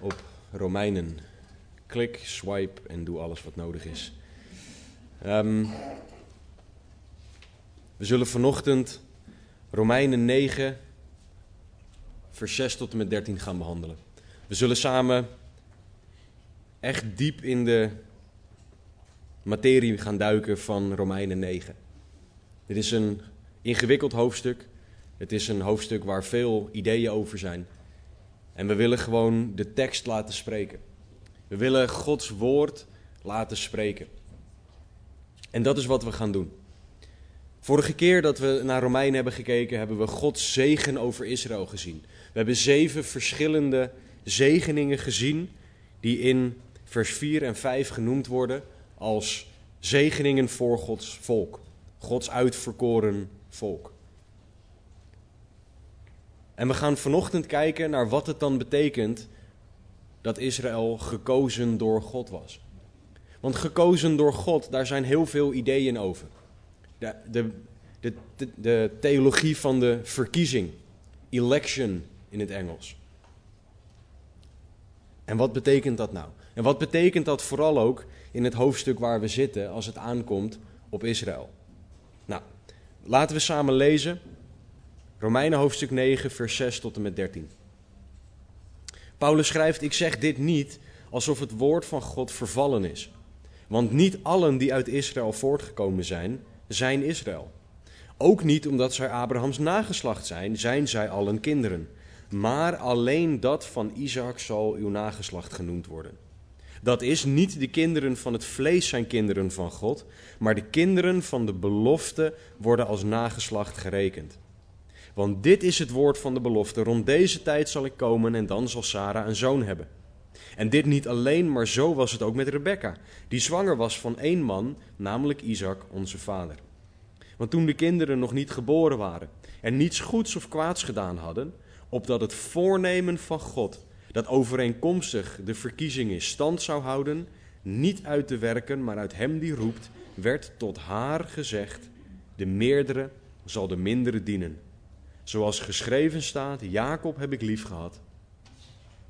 op Romeinen. Klik, swipe en doe alles wat nodig is. Ehm, we zullen vanochtend Romeinen 9, vers 6 tot en met 13 gaan behandelen. We zullen samen echt diep in de materie gaan duiken van Romeinen 9. Dit is een ingewikkeld hoofdstuk. Het is een hoofdstuk waar veel ideeën over zijn. En we willen gewoon de tekst laten spreken. We willen Gods woord laten spreken. En dat is wat we gaan doen. Vorige keer dat we naar Romein hebben gekeken, hebben we Gods zegen over Israël gezien. We hebben zeven verschillende zegeningen gezien, die in vers 4 en 5 genoemd worden als zegeningen voor Gods volk. Gods uitverkoren volk. En we gaan vanochtend kijken naar wat het dan betekent dat Israël gekozen door God was. Want gekozen door God, daar zijn heel veel ideeën over. De, de, de, de, theologie van de verkiezing, election in het Engels. En wat betekent dat nou? En wat betekent dat vooral ook in het hoofdstuk waar we zitten als het aankomt op Israël? Nou, laten we samen lezen Romeinen hoofdstuk 9, vers 6 tot en met 13. Paulus schrijft: Ik zeg dit niet alsof het woord van God vervallen is. Want niet allen die uit Israël voortgekomen zijn, zijn Israël. Ook niet omdat zij Abrahams nageslacht zijn, zijn zij allen kinderen. Maar alleen dat van Isaac zal uw nageslacht genoemd worden. Dat is niet de kinderen van het vlees zijn kinderen van God, maar de kinderen van de belofte worden als nageslacht gerekend. Want dit is het woord van de belofte. Rond deze tijd zal ik komen en dan zal Sarah een zoon hebben. En dit niet alleen, maar zo was het ook met Rebekka, die zwanger was van één man, namelijk Isaac, onze vader. Want toen de kinderen nog niet geboren waren en niets goeds of kwaads gedaan hadden, opdat het voornemen van God, dat overeenkomstig de verkiezing in stand zou houden, niet uit te werken, maar uit hem die roept, werd tot haar gezegd: de meerdere zal de mindere dienen. Zoals geschreven staat: Jacob heb ik lief gehad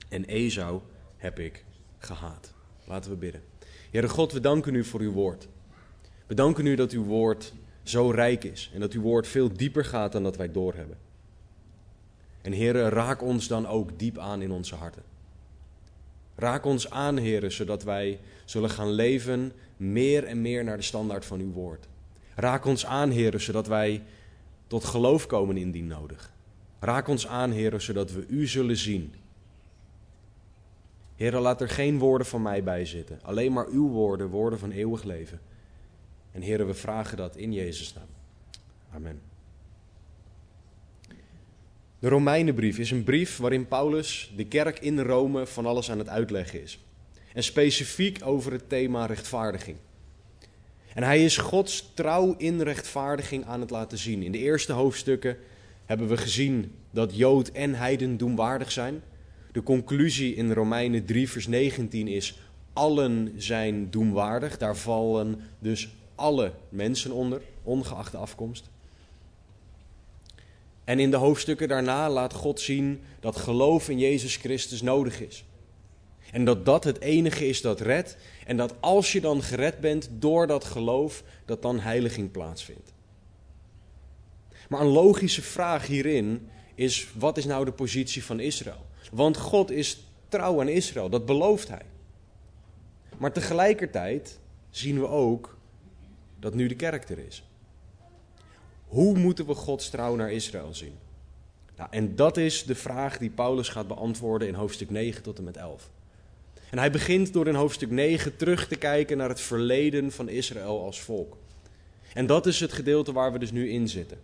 en Esau heb ik gehaat. Laten we bidden. Heere God, we danken u voor uw woord. We danken u dat uw woord zo rijk is en dat uw woord veel dieper gaat dan dat wij doorhebben. En Heere, raak ons dan ook diep aan in onze harten. Raak ons aan, Heere, zodat wij zullen gaan leven meer en meer naar de standaard van uw woord. Raak ons aan, Heere, zodat wij tot geloof komen indien nodig. Raak ons aan, Heer, zodat we U zullen zien. Heer, laat er geen woorden van mij bij zitten. Alleen maar uw woorden, woorden van eeuwig leven. En Heer, we vragen dat in Jezus' naam. Amen. De Romeinenbrief is een brief waarin Paulus de kerk in Rome van alles aan het uitleggen is. En specifiek over het thema rechtvaardiging. En hij is Gods trouw in rechtvaardiging aan het laten zien. In de eerste hoofdstukken hebben we gezien dat Jood en Heiden doenwaardig zijn. De conclusie in Romeinen 3, vers 19 is: allen zijn doenwaardig. Daar vallen dus alle mensen onder, ongeacht de afkomst. En in de hoofdstukken daarna laat God zien dat geloof in Jezus Christus nodig is. En dat dat het enige is dat redt. En dat als je dan gered bent door dat geloof, dat dan heiliging plaatsvindt. Maar een logische vraag hierin is: wat is nou de positie van Israël? Want God is trouw aan Israël, dat belooft hij. Maar tegelijkertijd zien we ook dat nu de kerk er is. Hoe moeten we Gods trouw naar Israël zien? Nou, en dat is de vraag die Paulus gaat beantwoorden in hoofdstuk 9 tot en met 11. En hij begint door in hoofdstuk 9 terug te kijken naar het verleden van Israël als volk. En dat is het gedeelte waar we dus nu in zitten.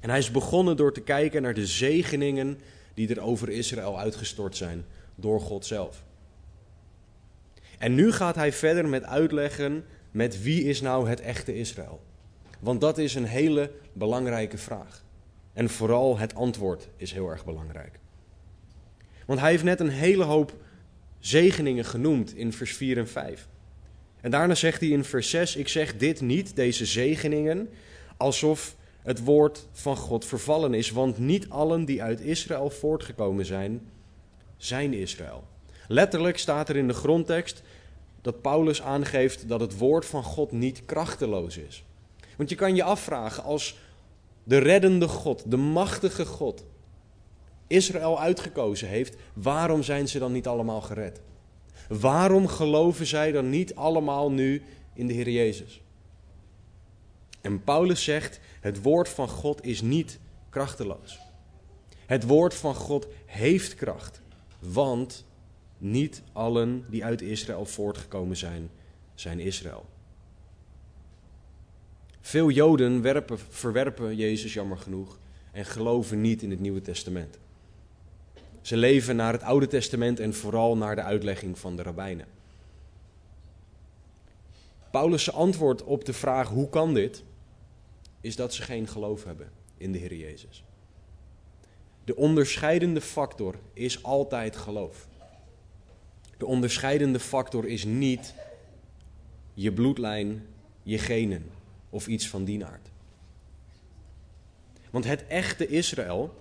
En hij is begonnen door te kijken naar de zegeningen die er over Israël uitgestort zijn door God zelf. En nu gaat hij verder met uitleggen met wie is nou het echte Israël. Want dat is een hele belangrijke vraag. En vooral het antwoord is heel erg belangrijk. Want hij heeft net een hele hoop zegeningen genoemd in vers 4 en 5. En daarna zegt hij in vers 6: Ik zeg dit niet, deze zegeningen, alsof het woord van God vervallen is. Want niet allen die uit Israël voortgekomen zijn, zijn Israël. Letterlijk staat er in de grondtekst dat Paulus aangeeft dat het woord van God niet krachteloos is. Want je kan je afvragen, als de reddende God, de machtige God, Israël uitgekozen heeft, waarom zijn ze dan niet allemaal gered? Waarom geloven zij dan niet allemaal nu in de Heer Jezus? En Paulus zegt: het woord van God is niet krachteloos. Het woord van God heeft kracht, want niet allen die uit Israël voortgekomen zijn, zijn Israël. Veel Joden werpen, verwerpen Jezus jammer genoeg en geloven niet in het Nieuwe Testament. Ze leven naar het Oude Testament en vooral naar de uitlegging van de rabbijnen. Paulus' antwoord op de vraag hoe kan dit, is dat ze geen geloof hebben in de Heer Jezus. De onderscheidende factor is altijd geloof. De onderscheidende factor is niet je bloedlijn, je genen of iets van die aard. Want het echte Israël,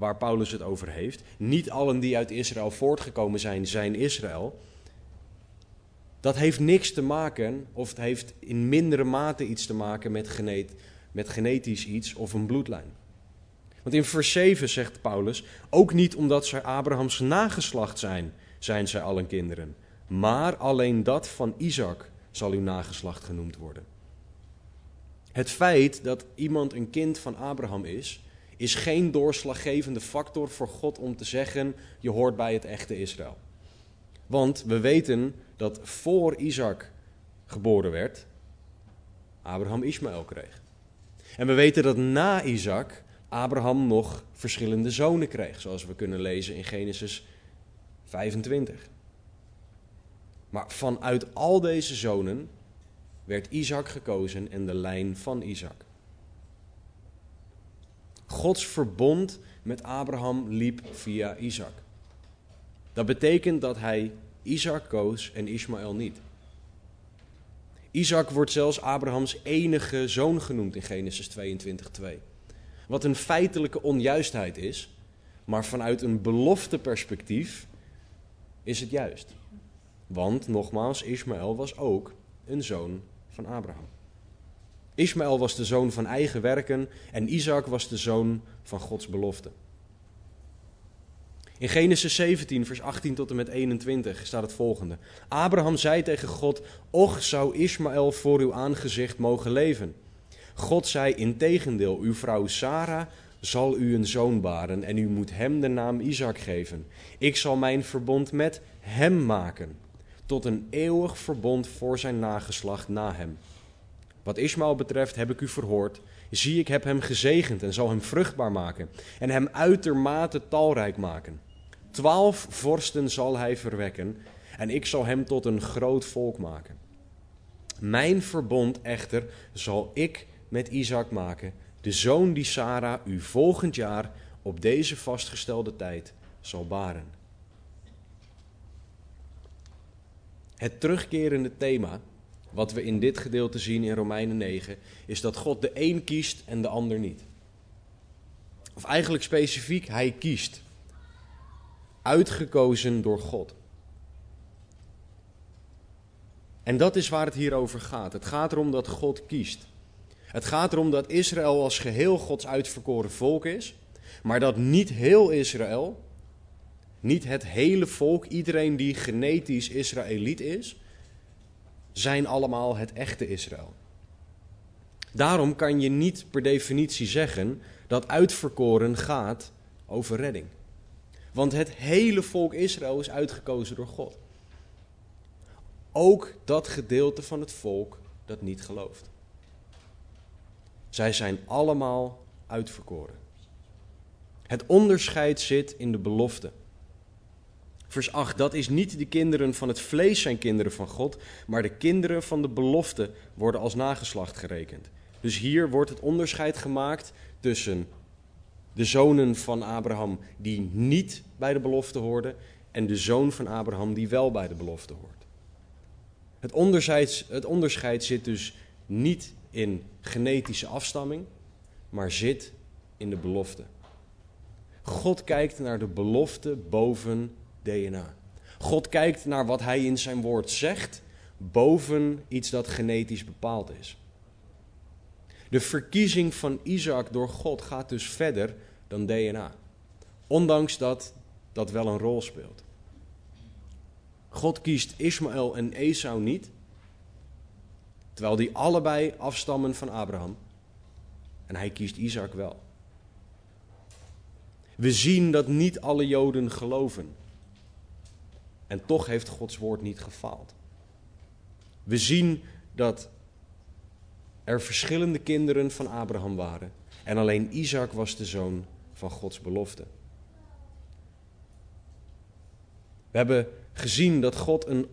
waar Paulus het over heeft, niet allen die uit Israël voortgekomen zijn, zijn Israël. Dat heeft niks te maken, of het heeft in mindere mate iets te maken met, met genetisch iets of een bloedlijn. Want in vers 7 zegt Paulus, ook niet omdat zij Abrahams nageslacht zijn, zijn zij allen kinderen. Maar alleen dat van Isaac zal uw nageslacht genoemd worden. Het feit dat iemand een kind van Abraham is, is geen doorslaggevende factor voor God om te zeggen: je hoort bij het echte Israël. Want we weten dat voor Isaac geboren werd, Abraham Ismaël kreeg. En we weten dat na Isaac Abraham nog verschillende zonen kreeg, zoals we kunnen lezen in Genesis 25. Maar vanuit al deze zonen werd Isaac gekozen en de lijn van Isaac. Gods verbond met Abraham liep via Isaac. Dat betekent dat hij Isaac koos en Ismaël niet. Isaac wordt zelfs Abrahams enige zoon genoemd in Genesis 22:2. Wat een feitelijke onjuistheid is, maar vanuit een belofte perspectief is het juist. Want nogmaals, Ismaël was ook een zoon van Abraham. Ismaël was de zoon van eigen werken en Isaac was de zoon van Gods belofte. In Genesis 17, vers 18 tot en met 21 staat het volgende. Abraham zei tegen God, och zou Ismaël voor uw aangezicht mogen leven. God zei, integendeel, uw vrouw Sarah zal u een zoon baren en u moet hem de naam Isaac geven. Ik zal mijn verbond met hem maken, tot een eeuwig verbond voor zijn nageslacht na hem. Wat Ismaël betreft heb ik u verhoord. Zie, ik heb hem gezegend en zal hem vruchtbaar maken en hem uitermate talrijk maken. Twaalf vorsten zal hij verwekken en ik zal hem tot een groot volk maken. Mijn verbond echter zal ik met Isaac maken, de zoon die Sarah u volgend jaar op deze vastgestelde tijd zal baren. Het terugkerende thema, wat we in dit gedeelte zien in Romeinen 9, is dat God de een kiest en de ander niet. Of eigenlijk specifiek, hij kiest. Uitgekozen door God. En dat is waar het hier over gaat. Het gaat erom dat God kiest. Het gaat erom dat Israël als geheel Gods uitverkoren volk is, maar dat niet heel Israël, niet het hele volk, iedereen die genetisch Israëliet is, zijn allemaal het echte Israël. Daarom kan je niet per definitie zeggen dat uitverkoren gaat over redding. Want het hele volk Israël is uitgekozen door God. Ook dat gedeelte van het volk dat niet gelooft. Zij zijn allemaal uitverkoren. Het onderscheid zit in de belofte. Vers 8, dat is niet de kinderen van het vlees zijn kinderen van God, maar de kinderen van de belofte worden als nageslacht gerekend. Dus hier wordt het onderscheid gemaakt tussen de zonen van Abraham die niet bij de belofte hoorden en de zoon van Abraham die wel bij de belofte hoort. Het onderscheid, het onderscheid zit dus niet in genetische afstamming, maar zit in de belofte. God kijkt naar de belofte boven DNA. God kijkt naar wat hij in zijn woord zegt boven iets dat genetisch bepaald is. De verkiezing van Isaac door God gaat dus verder dan DNA. Ondanks dat dat wel een rol speelt. God kiest Ismaël en Esau niet, terwijl die allebei afstammen van Abraham. En hij kiest Isaac wel. We zien dat niet alle Joden geloven. En toch heeft Gods woord niet gefaald. We zien dat er verschillende kinderen van Abraham waren. En alleen Isaac was de zoon van Gods belofte. We hebben gezien dat God een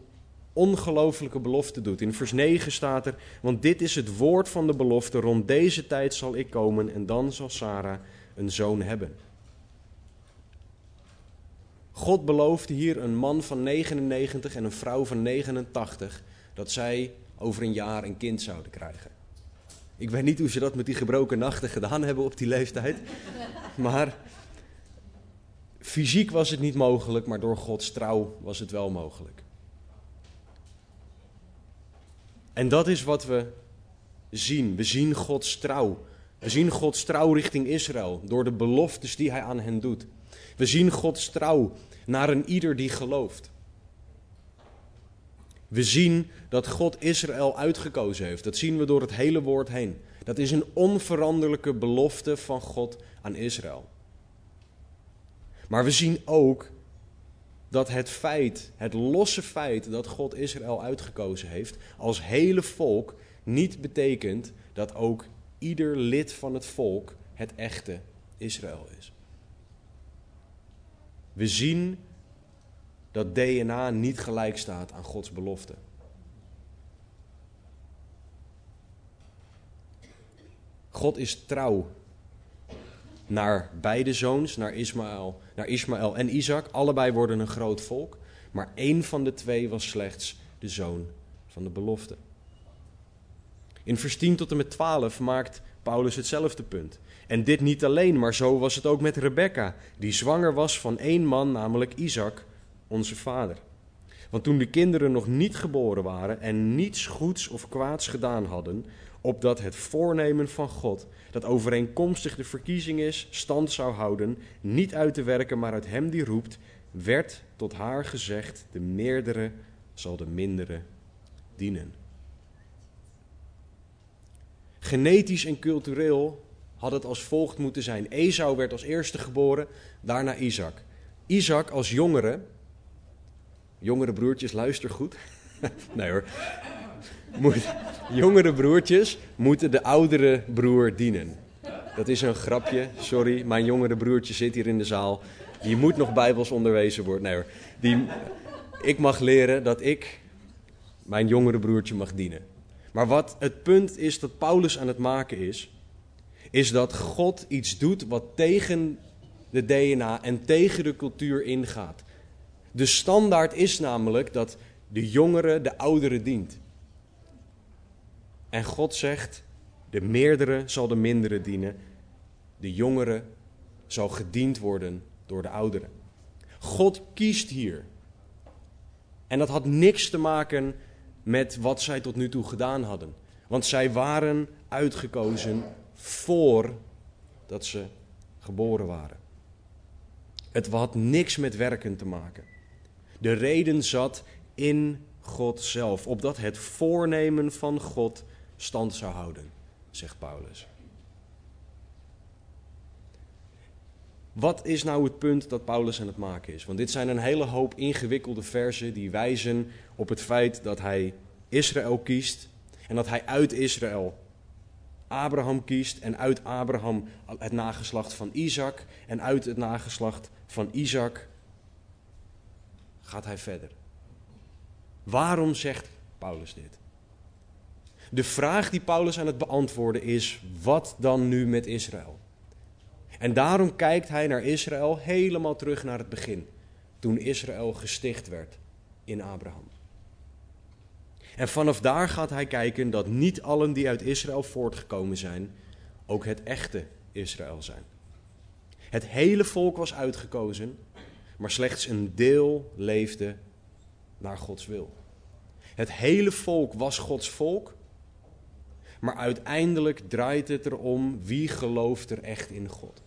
ongelofelijke belofte doet. In vers 9 staat er: Want dit is het woord van de belofte: rond deze tijd zal ik komen en dan zal Sarah een zoon hebben. God beloofde hier een man van 99 en een vrouw van 89 dat zij over een jaar een kind zouden krijgen. Ik weet niet hoe ze dat met die gebroken nachten gedaan hebben op die leeftijd. Maar fysiek was het niet mogelijk, maar door Gods trouw was het wel mogelijk. En dat is wat we zien. We zien Gods trouw. We zien Gods trouw richting Israël door de beloftes die hij aan hen doet. We zien Gods trouw naar een ieder die gelooft. We zien dat God Israël uitgekozen heeft. Dat zien we door het hele woord heen. Dat is een onveranderlijke belofte van God aan Israël. Maar we zien ook dat het feit, het losse feit dat God Israël uitgekozen heeft als hele volk, niet betekent dat ook ieder lid van het volk het echte Israël is. We zien dat DNA niet gelijk staat aan Gods belofte. God is trouw naar beide zoons, naar Ismaël, naar Ismaël en Isaac. Allebei worden een groot volk, maar één van de twee was slechts de zoon van de belofte. In vers 10 tot en met 12 maakt Paulus hetzelfde punt. En dit niet alleen, maar zo was het ook met Rebecca, die zwanger was van één man, namelijk Isaac, onze vader. Want toen de kinderen nog niet geboren waren en niets goeds of kwaads gedaan hadden, opdat het voornemen van God, dat overeenkomstig de verkiezing is, stand zou houden, niet uit te werken, maar uit hem die roept, werd tot haar gezegd: de meerdere zal de mindere dienen. Genetisch en cultureel had het als volgt moeten zijn. Esau werd als eerste geboren, daarna Isaac. Isaac als jongere, jongere broertjes, luister goed. nee hoor. Jongere broertjes moeten de oudere broer dienen. Dat is een grapje, sorry. Mijn jongere broertje zit hier in de zaal. Die moet nog bijbels onderwezen worden. Nee hoor. Die, ik mag leren dat ik mijn jongere broertje mag dienen. Maar wat het punt is dat Paulus aan het maken is, is dat God iets doet wat tegen de DNA en tegen de cultuur ingaat. De standaard is namelijk dat de jongere de oudere dient. En God zegt: de meerdere zal de mindere dienen, de jongere zal gediend worden door de ouderen. God kiest hier. En dat had niks te maken met wat zij tot nu toe gedaan hadden. Want zij waren uitgekozen voordat ze geboren waren. Het had niks met werken te maken. De reden zat in God zelf, opdat het voornemen van God stand zou houden, zegt Paulus. Wat is nou het punt dat Paulus aan het maken is? Want dit zijn een hele hoop ingewikkelde versen die wijzen op het feit dat hij Israël kiest en dat hij uit Israël Abraham kiest en uit Abraham het nageslacht van Isaac en uit het nageslacht van Isaac gaat hij verder. Waarom zegt Paulus dit? De vraag die Paulus aan het beantwoorden is: wat dan nu met Israël? En daarom kijkt hij naar Israël helemaal terug naar het begin, toen Israël gesticht werd in Abraham. En vanaf daar gaat hij kijken dat niet allen die uit Israël voortgekomen zijn, ook het echte Israël zijn. Het hele volk was uitgekozen, maar slechts een deel leefde naar Gods wil. Het hele volk was Gods volk, maar uiteindelijk draait het erom wie gelooft er echt in God.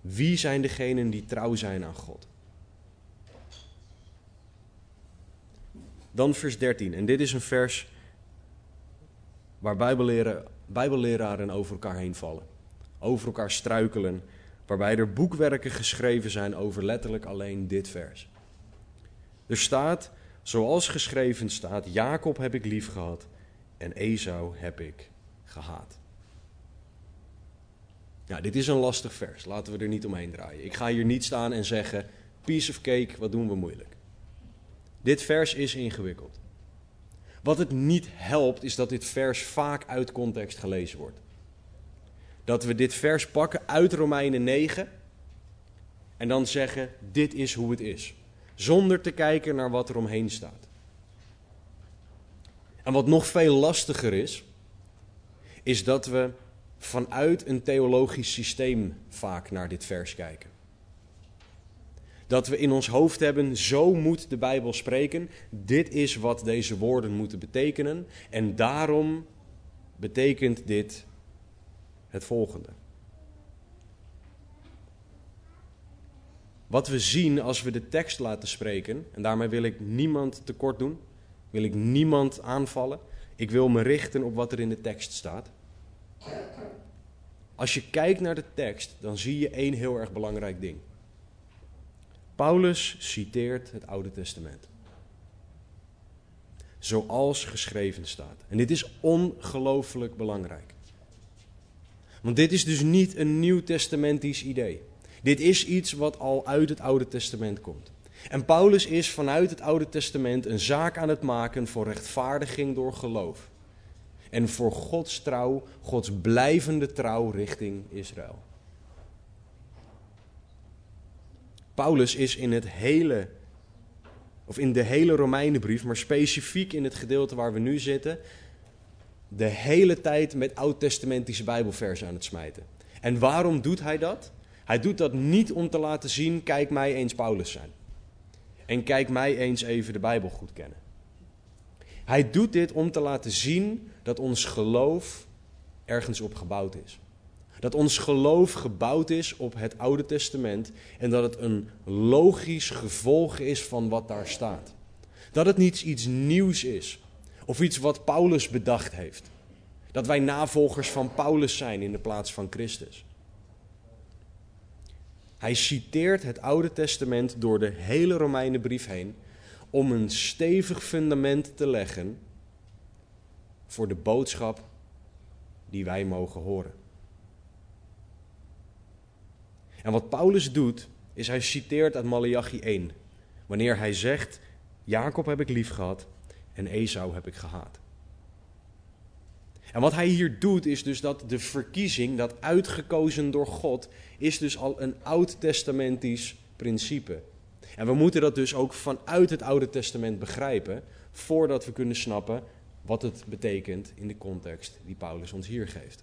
Wie zijn degenen die trouw zijn aan God? Dan vers 13. En dit is een vers waar bijbelleraren over elkaar heen vallen. Over elkaar struikelen. Waarbij er boekwerken geschreven zijn over letterlijk alleen dit vers. Er staat, zoals geschreven staat, Jacob heb ik lief gehad en Esau heb ik gehaat. Ja, dit is een lastig vers, laten we er niet omheen draaien. Ik ga hier niet staan en zeggen, piece of cake, wat doen we moeilijk. Dit vers is ingewikkeld. Wat het niet helpt, is dat dit vers vaak uit context gelezen wordt. Dat we dit vers pakken uit Romeinen 9 en dan zeggen: dit is hoe het is. Zonder te kijken naar wat er omheen staat. En wat nog veel lastiger is, is dat we vanuit een theologisch systeem vaak naar dit vers kijken. Dat we in ons hoofd hebben, zo moet de Bijbel spreken, dit is wat deze woorden moeten betekenen en daarom betekent dit het volgende. Wat we zien als we de tekst laten spreken, en daarmee wil ik niemand tekort doen, wil ik niemand aanvallen, ik wil me richten op wat er in de tekst staat. Als je kijkt naar de tekst, dan zie je één heel erg belangrijk ding. Paulus citeert het Oude Testament. Zoals geschreven staat. En dit is ongelooflijk belangrijk. Want dit is dus niet een nieuw testamentisch idee. Dit is iets wat al uit het Oude Testament komt. En Paulus is vanuit het Oude Testament een zaak aan het maken voor rechtvaardiging door geloof. En voor Gods trouw, Gods blijvende trouw richting Israël. Paulus is in het hele, of in de hele Romeinenbrief, maar specifiek in het gedeelte waar we nu zitten, de hele tijd met oud-testamentische Bijbelversen aan het smijten. En waarom doet hij dat? Hij doet dat niet om te laten zien, kijk mij eens Paulus zijn. En kijk mij eens even de Bijbel goed kennen. Hij doet dit om te laten zien dat ons geloof ergens op gebouwd is. Dat ons geloof gebouwd is op het Oude Testament en dat het een logisch gevolg is van wat daar staat. Dat het niet iets nieuws is of iets wat Paulus bedacht heeft. Dat wij navolgers van Paulus zijn in de plaats van Christus. Hij citeert het Oude Testament door de hele Romeinenbrief heen om een stevig fundament te leggen voor de boodschap die wij mogen horen. En wat Paulus doet, is hij citeert uit Malachi 1. Wanneer hij zegt, Jacob heb ik lief gehad en Esau heb ik gehaat. En wat hij hier doet is dus dat de verkiezing, dat uitgekozen door God, is dus al een oud-testamentisch principe. En we moeten dat dus ook vanuit het Oude Testament begrijpen, voordat we kunnen snappen wat het betekent in de context die Paulus ons hier geeft.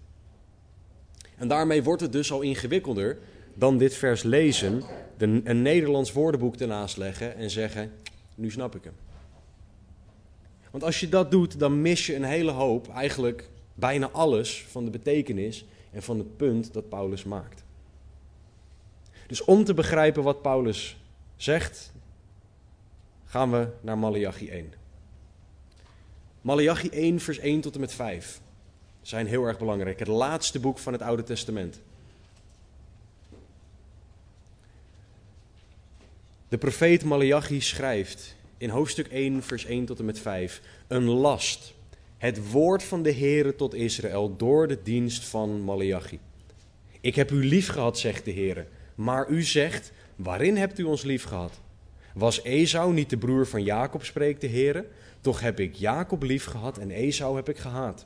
En daarmee wordt het dus al ingewikkelder dan dit vers lezen, een Nederlands woordenboek ernaast leggen en zeggen: Nu snap ik hem. Want als je dat doet, dan mis je een hele hoop, eigenlijk bijna alles van de betekenis en van het punt dat Paulus maakt. Dus om te begrijpen wat Paulus zegt, gaan we naar Malachi 1. Malachi 1, vers 1 tot en met 5 zijn heel erg belangrijk. Het laatste boek van het Oude Testament. De profeet Malachi schrijft in hoofdstuk 1, vers 1 tot en met 5: Een last, het woord van de Heere tot Israël door de dienst van Malachi. Ik heb u lief gehad, zegt de Heere, maar u zegt: Waarin hebt u ons lief gehad? Was Esau niet de broer van Jacob, spreekt de Heer? Toch heb ik Jacob lief gehad en Esau heb ik gehaat.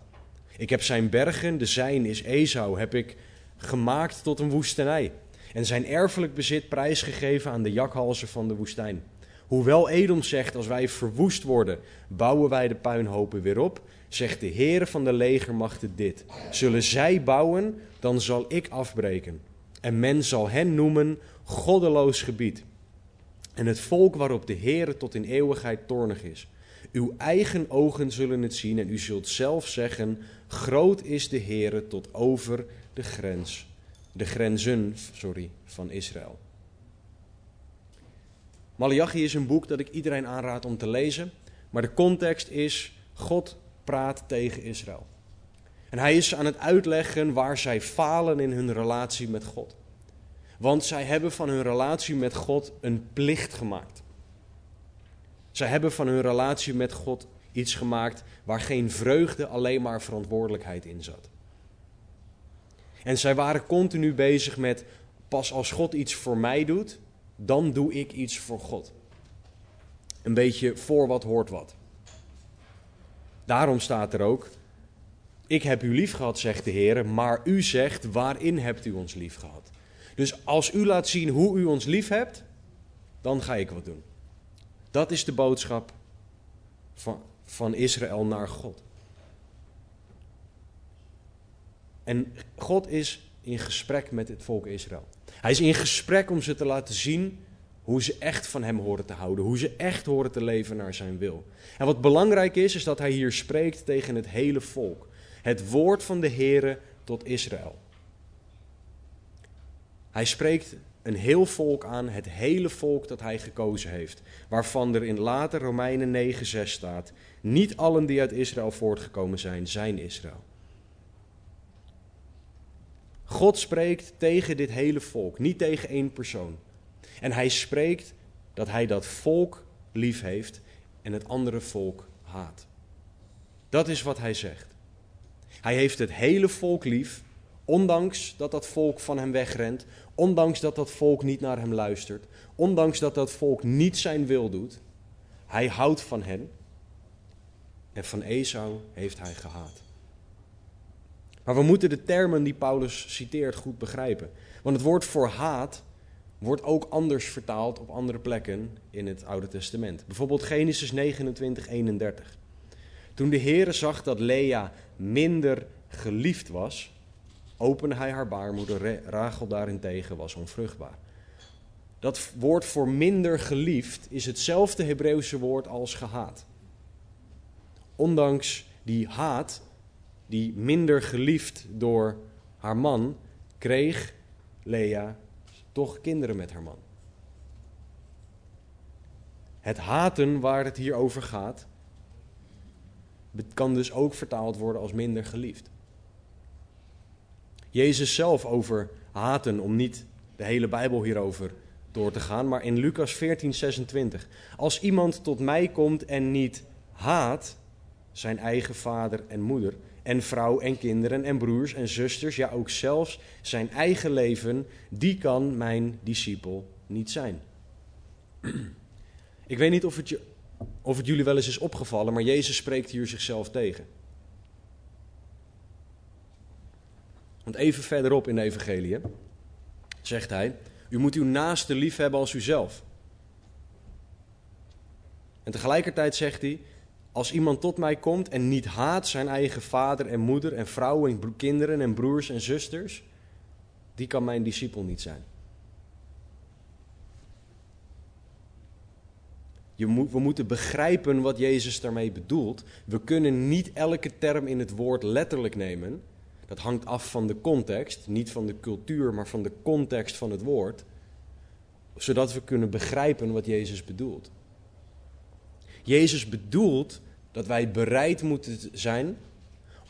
Ik heb zijn bergen, de zijn is Esau, heb ik gemaakt tot een woestenij. En zijn erfelijk bezit prijsgegeven aan de jakhalzen van de woestijn. Hoewel Edom zegt, als wij verwoest worden, bouwen wij de puinhopen weer op, zegt de Heere van de legermachten dit. Zullen zij bouwen, dan zal ik afbreken. En men zal hen noemen goddeloos gebied. En het volk waarop de Heere tot in eeuwigheid toornig is. Uw eigen ogen zullen het zien en u zult zelf zeggen, groot is de Heere tot over de grens, de grenzen, sorry, van Israël. Malachi is een boek dat ik iedereen aanraad om te lezen, maar de context is God praat tegen Israël. En hij is aan het uitleggen waar zij falen in hun relatie met God. Want zij hebben van hun relatie met God een plicht gemaakt. Zij hebben van hun relatie met God iets gemaakt waar geen vreugde, alleen maar verantwoordelijkheid in zat. En zij waren continu bezig met: pas als God iets voor mij doet, dan doe ik iets voor God. Een beetje voor wat hoort wat. Daarom staat er ook: Ik heb u lief gehad, zegt de Heer, maar u zegt: waarin hebt u ons lief gehad? Dus als u laat zien hoe u ons lief hebt, dan ga ik wat doen. Dat is de boodschap van, van Israël naar God. En God is in gesprek met het volk Israël. Hij is in gesprek om ze te laten zien hoe ze echt van hem horen te houden, hoe ze echt horen te leven naar zijn wil. En wat belangrijk is, is dat hij hier spreekt tegen het hele volk. Het woord van de Heere tot Israël. Hij spreekt een heel volk aan, het hele volk dat hij gekozen heeft, waarvan er in later Romeinen 9:6 staat: Niet allen die uit Israël voortgekomen zijn, zijn Israël. God spreekt tegen dit hele volk, niet tegen één persoon. En hij spreekt dat hij dat volk lief heeft en het andere volk haat. Dat is wat hij zegt. Hij heeft het hele volk lief, ondanks dat dat volk van hem wegrent, ondanks dat dat volk niet naar hem luistert, ondanks dat dat volk niet zijn wil doet. Hij houdt van hen en van Esau heeft hij gehaat. Maar we moeten de termen die Paulus citeert goed begrijpen. Want het woord voor haat wordt ook anders vertaald op andere plekken in het Oude Testament. Bijvoorbeeld Genesis 29, 31. Toen de Heere zag dat Lea minder geliefd was, opende hij haar baarmoeder. Rachel daarentegen was onvruchtbaar. Dat woord voor minder geliefd is hetzelfde Hebreeuwse woord als gehaat. Ondanks die haat die minder geliefd door haar man, kreeg Lea toch kinderen met haar man. Het haten waar het hier over gaat, kan dus ook vertaald worden als minder geliefd. Jezus zelf over haten, om niet de hele Bijbel hierover door te gaan, maar in Lucas 14, 26. Als iemand tot mij komt en niet haat zijn eigen vader en moeder, en vrouw en kinderen en broers en zusters, ja ook zelfs zijn eigen leven, die kan mijn discipel niet zijn. Ik weet niet of het, je, of het jullie wel eens is opgevallen, maar Jezus spreekt hier zichzelf tegen. Want even verderop in de Evangelie zegt hij: U moet uw naaste lief hebben als uzelf. En tegelijkertijd zegt hij: als iemand tot mij komt en niet haat zijn eigen vader en moeder en vrouw en kinderen en broers en zusters, die kan mijn discipel niet zijn. Je we moeten begrijpen wat Jezus daarmee bedoelt. We kunnen niet elke term in het woord letterlijk nemen. Dat hangt af van de context, niet van de cultuur, maar van de context van het woord. Zodat we kunnen begrijpen wat Jezus bedoelt. Jezus bedoelt dat wij bereid moeten zijn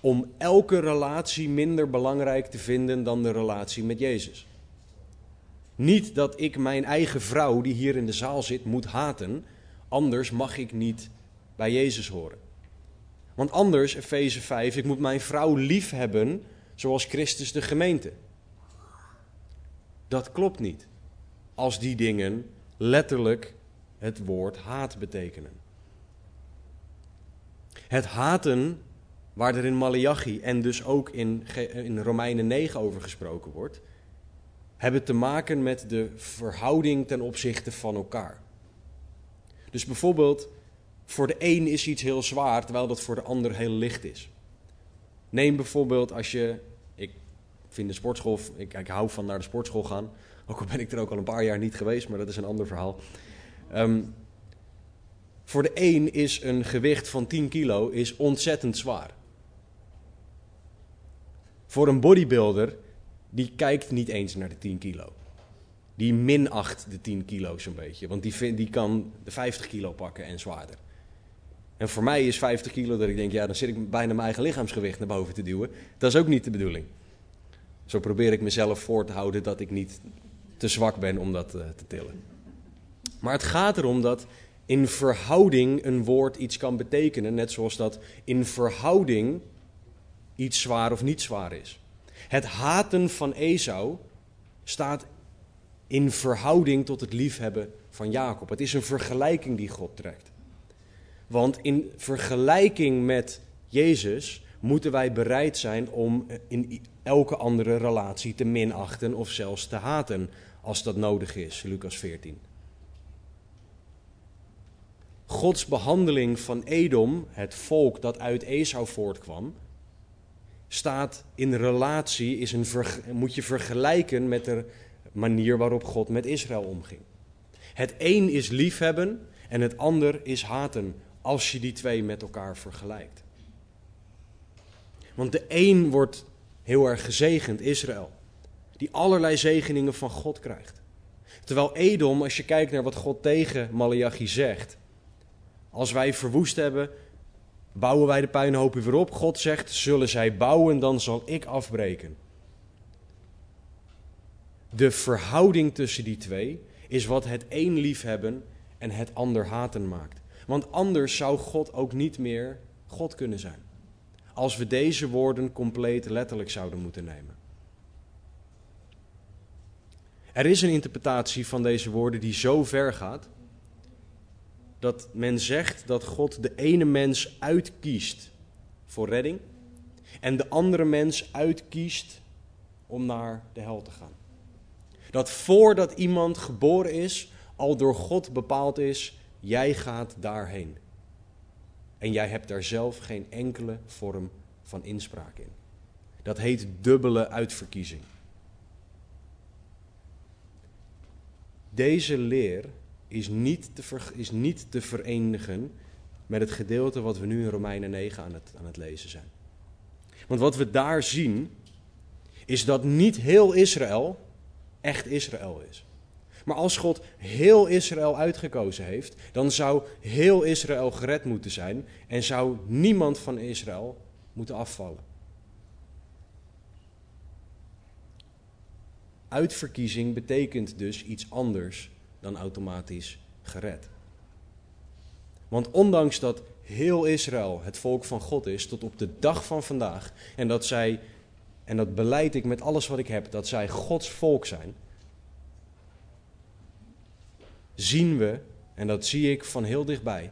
om elke relatie minder belangrijk te vinden dan de relatie met Jezus. Niet dat ik mijn eigen vrouw die hier in de zaal zit moet haten, anders mag ik niet bij Jezus horen. Want anders, Efeze 5, ik moet mijn vrouw lief hebben zoals Christus de gemeente. Dat klopt niet. als die dingen letterlijk het woord haat betekenen. Het haten, waar er in Malachi en dus ook in, in Romeinen 9 over gesproken wordt, hebben te maken met de verhouding ten opzichte van elkaar. Dus bijvoorbeeld, voor de een is iets heel zwaar, terwijl dat voor de ander heel licht is. Neem bijvoorbeeld als je, ik vind de sportschool, ik, ik hou van naar de sportschool gaan, ook al ben ik er ook al een paar jaar niet geweest, maar dat is een ander verhaal. Ehm, voor de een is een gewicht van 10 kilo is ontzettend zwaar. Voor een bodybuilder, die kijkt niet eens naar de 10 kilo. Die minacht de 10 kilo zo'n beetje. Want die, die kan de 50 kilo pakken en zwaarder. En voor mij is 50 kilo dat ik denk, ja, dan zit ik bijna mijn eigen lichaamsgewicht naar boven te duwen. Dat is ook niet de bedoeling. Zo probeer ik mezelf voor te houden dat ik niet te zwak ben om dat uh, te tillen. Maar het gaat erom dat in verhouding een woord iets kan betekenen, net zoals dat in verhouding iets zwaar of niet zwaar is. Het haten van Esau staat in verhouding tot het liefhebben van Jacob. Het is een vergelijking die God trekt. Want in vergelijking met Jezus moeten wij bereid zijn om in elke andere relatie te minachten of zelfs te haten als dat nodig is, Lucas 14. Gods behandeling van Edom, het volk dat uit Esau voortkwam, staat in relatie, is een moet je vergelijken met de manier waarop God met Israël omging. Het een is liefhebben en het ander is haten, als je die twee met elkaar vergelijkt. Want de een wordt heel erg gezegend, Israël, die allerlei zegeningen van God krijgt. Terwijl Edom, als je kijkt naar wat God tegen Malachi zegt, als wij verwoest hebben, bouwen wij de puinhopen weer op. God zegt, zullen zij bouwen, dan zal ik afbreken. De verhouding tussen die twee is wat het een liefhebben en het ander haten maakt. Want anders zou God ook niet meer God kunnen zijn. Als we deze woorden compleet letterlijk zouden moeten nemen. Er is een interpretatie van deze woorden die zo ver gaat dat men zegt dat God de ene mens uitkiest voor redding en de andere mens uitkiest om naar de hel te gaan. Dat voordat iemand geboren is, al door God bepaald is, jij gaat daarheen. En jij hebt daar zelf geen enkele vorm van inspraak in. Dat heet dubbele uitverkiezing. Deze leer is niet te, is niet te verenigen met het gedeelte wat we nu in Romeinen 9 aan het, aan het lezen zijn. Want wat we daar zien, is dat niet heel Israël echt Israël is. Maar als God heel Israël uitgekozen heeft, dan zou heel Israël gered moeten zijn en zou niemand van Israël moeten afvallen. Uitverkiezing betekent dus iets anders dan automatisch gered. Want ondanks dat heel Israël het volk van God is tot op de dag van vandaag en dat zij, en dat beleid ik met alles wat ik heb, dat zij Gods volk zijn, zien we, en dat zie ik van heel dichtbij,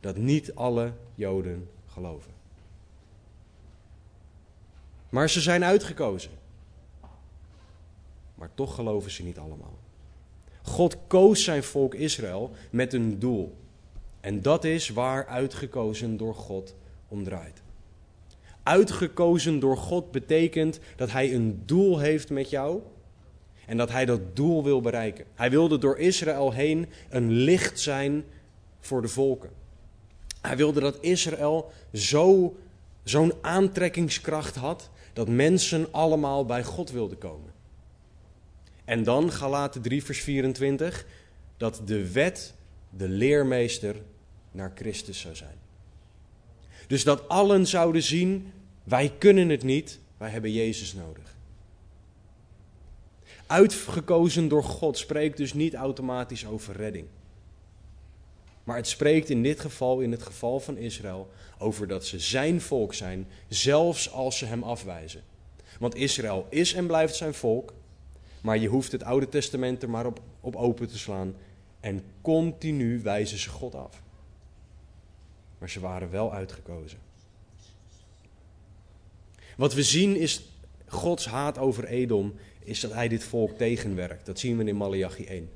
dat niet alle Joden geloven. Maar ze zijn uitgekozen. Maar toch geloven ze niet allemaal. God koos zijn volk Israël met een doel. En dat is waar uitgekozen door God om draait. Uitgekozen door God betekent dat Hij een doel heeft met jou en dat Hij dat doel wil bereiken. Hij wilde door Israël heen een licht zijn voor de volken. Hij wilde dat Israël zo, zo'n aantrekkingskracht had dat mensen allemaal bij God wilden komen. En dan Galaten 3 vers 24, dat de wet de leermeester naar Christus zou zijn. Dus dat allen zouden zien, wij kunnen het niet, wij hebben Jezus nodig. Uitgekozen door God spreekt dus niet automatisch over redding. Maar het spreekt in dit geval, in het geval van Israël, over dat ze zijn volk zijn, zelfs als ze hem afwijzen. Want Israël is en blijft zijn volk, maar je hoeft het Oude Testament er maar op, op open te slaan. En continu wijzen ze God af. Maar ze waren wel uitgekozen. Wat we zien is Gods haat over Edom, is dat hij dit volk tegenwerkt. Dat zien we in Malachi 1.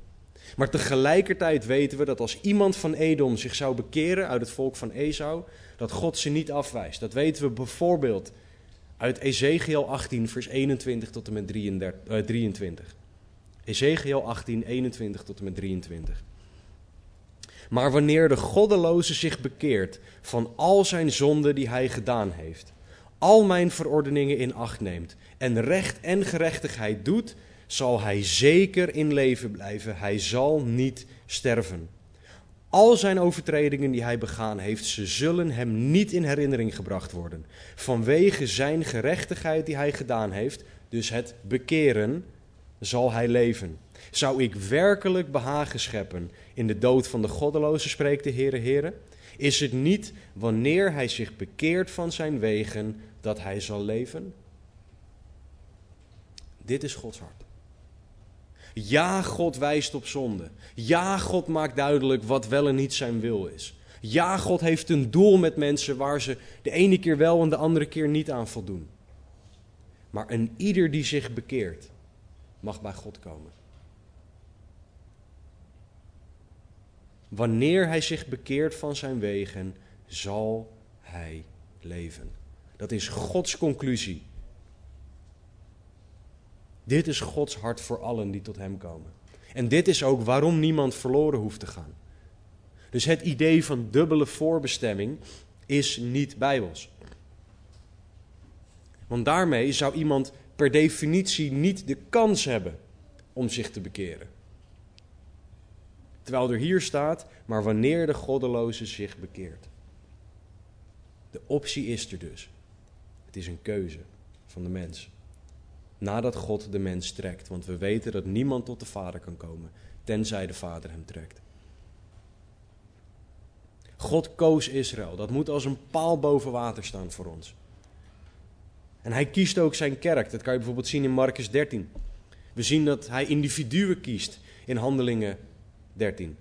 Maar tegelijkertijd weten we dat als iemand van Edom zich zou bekeren uit het volk van Esau, dat God ze niet afwijst. Dat weten we bijvoorbeeld uit Ezekiel 18, vers 21 tot en met 33, 23. Eh, Ezekiel 18, 21 tot en met 23. Maar wanneer de goddeloze zich bekeert van al zijn zonden die hij gedaan heeft, al mijn verordeningen in acht neemt en recht en gerechtigheid doet, zal hij zeker in leven blijven. Hij zal niet sterven. Al zijn overtredingen die hij begaan heeft, ze zullen hem niet in herinnering gebracht worden. Vanwege zijn gerechtigheid die hij gedaan heeft, dus het bekeren, zal hij leven. Zou ik werkelijk behagen scheppen in de dood van de goddeloze, spreekt de Heere Heere? Is het niet wanneer hij zich bekeert van zijn wegen dat hij zal leven? Dit is Gods hart. Ja, God wijst op zonde. Ja, God maakt duidelijk wat wel en niet zijn wil is. Ja, God heeft een doel met mensen waar ze de ene keer wel en de andere keer niet aan voldoen. Maar een ieder die zich bekeert, mag bij God komen. Wanneer hij zich bekeert van zijn wegen, zal hij leven. Dat is Gods conclusie dit is Gods hart voor allen die tot Hem komen. En dit is ook waarom niemand verloren hoeft te gaan. Dus het idee van dubbele voorbestemming is niet bijbels. Want daarmee zou iemand per definitie niet de kans hebben om zich te bekeren. Terwijl er hier staat, maar wanneer de goddeloze zich bekeert. De optie is er dus. Het is een keuze van de mens nadat God de mens trekt. Want we weten dat niemand tot de Vader kan komen, tenzij de Vader hem trekt. God koos Israël. Dat moet als een paal boven water staan voor ons. En hij kiest ook zijn kerk. Dat kan je bijvoorbeeld zien in Marcus 13. We zien dat hij individuen kiest in Handelingen 13.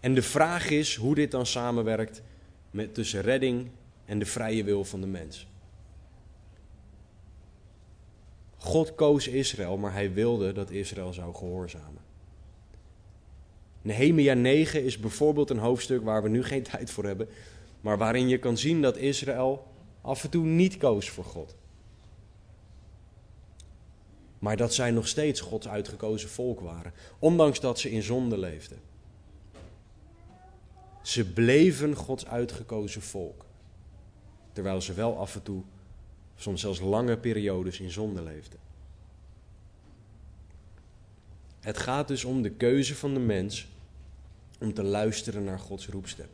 En de vraag is hoe dit dan samenwerkt met tussen redding en de vrije wil van de mens. God koos Israël, maar hij wilde dat Israël zou gehoorzamen. Nehemia 9 is bijvoorbeeld een hoofdstuk waar we nu geen tijd voor hebben, maar waarin je kan zien dat Israël af en toe niet koos voor God. Maar dat zij nog steeds Gods uitgekozen volk waren, ondanks dat ze in zonde leefden. Ze bleven Gods uitgekozen volk, terwijl ze wel af en toe soms zelfs lange periodes in zonde leefde. Het gaat dus om de keuze van de mens om te luisteren naar Gods roepstem.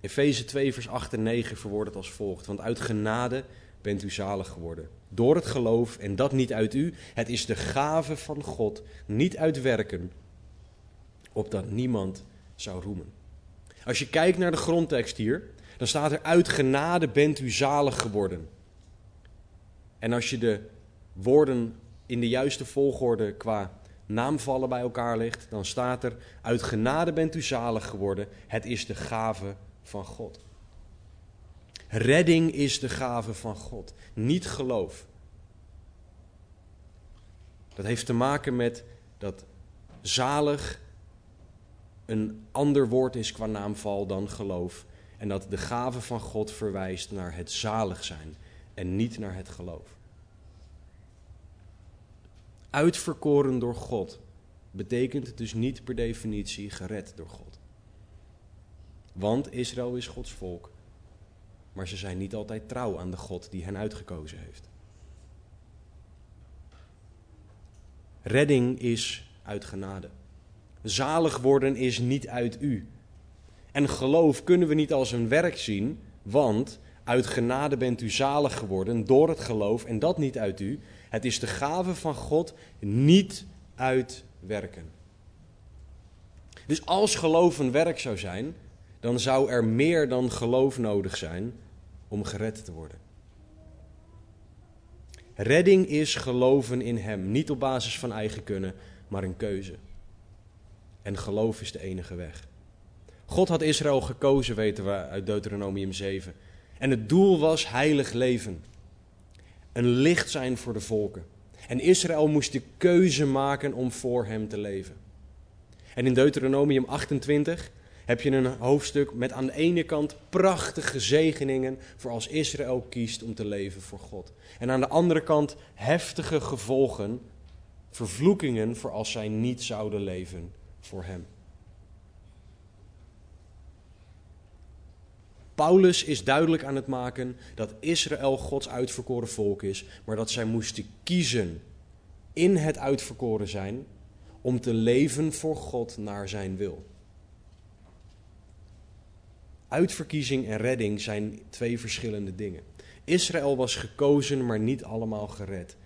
Efeze 2, vers 8 en 9 verwoordt het als volgt: Want uit genade bent u zalig geworden. Door het geloof, en dat niet uit u. Het is de gave van God, niet uit werken, opdat niemand zou roemen. Als je kijkt naar de grondtekst hier, dan staat er: Uit genade bent u zalig geworden. En als je de woorden in de juiste volgorde qua naamvallen bij elkaar ligt, dan staat er: Uit genade bent u zalig geworden. Het is de gave van God. Redding is de gave van God, niet geloof. Dat heeft te maken met dat zalig een ander woord is qua naamval dan geloof. En dat de gave van God verwijst naar het zalig zijn en niet naar het geloof. Uitverkoren door God betekent dus niet per definitie gered door God. Want Israël is Gods volk, maar ze zijn niet altijd trouw aan de God die hen uitgekozen heeft. Redding is uit genade. Zalig worden is niet uit u. En geloof kunnen we niet als een werk zien, want uit genade bent u zalig geworden door het geloof en dat niet uit u. Het is de gave van God, niet uit werken. Dus als geloof een werk zou zijn, dan zou er meer dan geloof nodig zijn om gered te worden. Redding is geloven in Hem, niet op basis van eigen kunnen, maar een keuze. En geloof is de enige weg. God had Israël gekozen, weten we uit Deuteronomium 7. En het doel was heilig leven. Een licht zijn voor de volken. En Israël moest de keuze maken om voor hem te leven. En in Deuteronomium 28 heb je een hoofdstuk met aan de ene kant prachtige zegeningen voor als Israël kiest om te leven voor God. En aan de andere kant heftige gevolgen, vervloekingen voor als zij niet zouden leven voor Hem. Paulus is duidelijk aan het maken dat Israël Gods uitverkoren volk is, maar dat zij moesten kiezen in het uitverkoren zijn om te leven voor God naar zijn wil. Uitverkiezing en redding zijn twee verschillende dingen. Israël was gekozen, maar niet allemaal gered.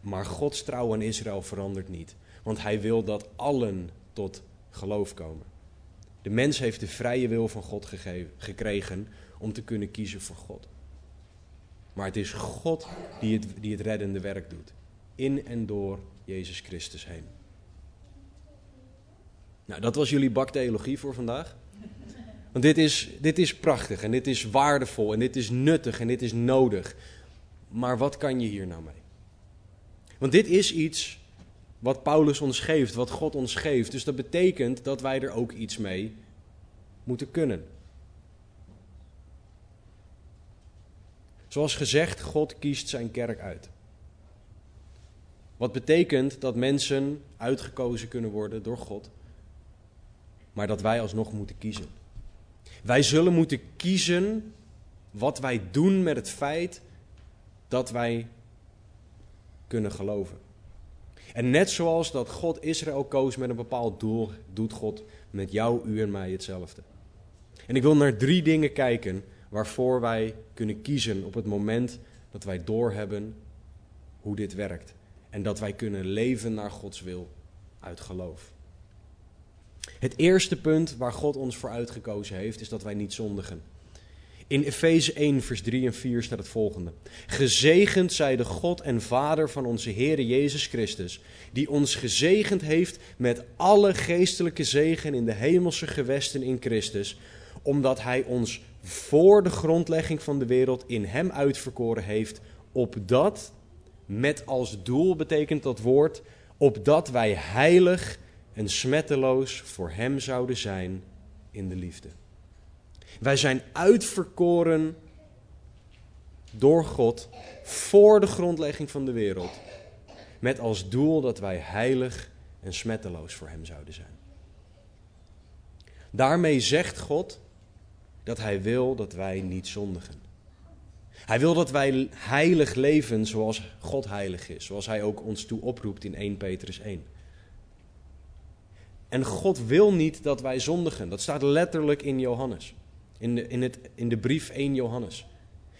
Maar Gods trouw aan Israël verandert niet, want hij wil dat allen tot geloof komen. De mens heeft de vrije wil van God gekregen om te kunnen kiezen voor God. Maar het is God die het, die het reddende werk doet. In en door Jezus Christus heen. Nou, dat was jullie baktheologie voor vandaag. Want dit is, dit is prachtig en dit is waardevol en dit is nuttig en dit is nodig. Maar wat kan je hier nou mee? Want dit is iets wat Paulus ons geeft, wat God ons geeft. Dus dat betekent dat wij er ook iets mee moeten kunnen. Zoals gezegd, God kiest zijn kerk uit. Wat betekent dat mensen uitgekozen kunnen worden door God, maar dat wij alsnog moeten kiezen. Wij zullen moeten kiezen wat wij doen met het feit dat wij kunnen geloven. En net zoals dat God Israël koos met een bepaald doel, doet God met jou, u en mij hetzelfde. En ik wil naar drie dingen kijken waarvoor wij kunnen kiezen op het moment dat wij doorhebben hoe dit werkt. En dat wij kunnen leven naar Gods wil uit geloof. Het eerste punt waar God ons voor uitgekozen heeft, is dat wij niet zondigen. In Efeze 1, vers 3 en 4 staat het volgende. Gezegend zij de God en Vader van onze Heer Jezus Christus, die ons gezegend heeft met alle geestelijke zegen in de hemelse gewesten in Christus, omdat Hij ons voor de grondlegging van de wereld in Hem uitverkoren heeft, opdat, met als doel betekent dat woord, opdat wij heilig en smetteloos voor Hem zouden zijn in de liefde. Wij zijn uitverkoren door God voor de grondlegging van de wereld. Met als doel dat wij heilig en smetteloos voor Hem zouden zijn. Daarmee zegt God dat Hij wil dat wij niet zondigen. Hij wil dat wij heilig leven zoals God heilig is. Zoals Hij ook ons toe oproept in 1 Petrus 1. En God wil niet dat wij zondigen. Dat staat letterlijk in Johannes. In de, in, het, in de brief 1 Johannes.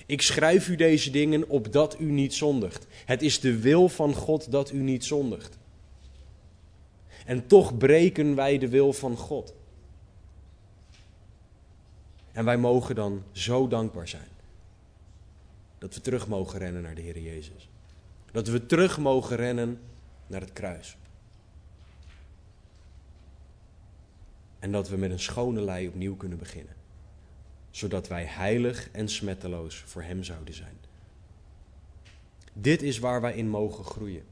Ik schrijf u deze dingen opdat u niet zondigt. Het is de wil van God dat u niet zondigt. En toch breken wij de wil van God. En wij mogen dan zo dankbaar zijn. Dat we terug mogen rennen naar de Heer Jezus. Dat we terug mogen rennen naar het kruis. En dat we met een schone lei opnieuw kunnen beginnen. Zodat wij heilig en smetteloos voor Hem zouden zijn. Dit is waar wij in mogen groeien.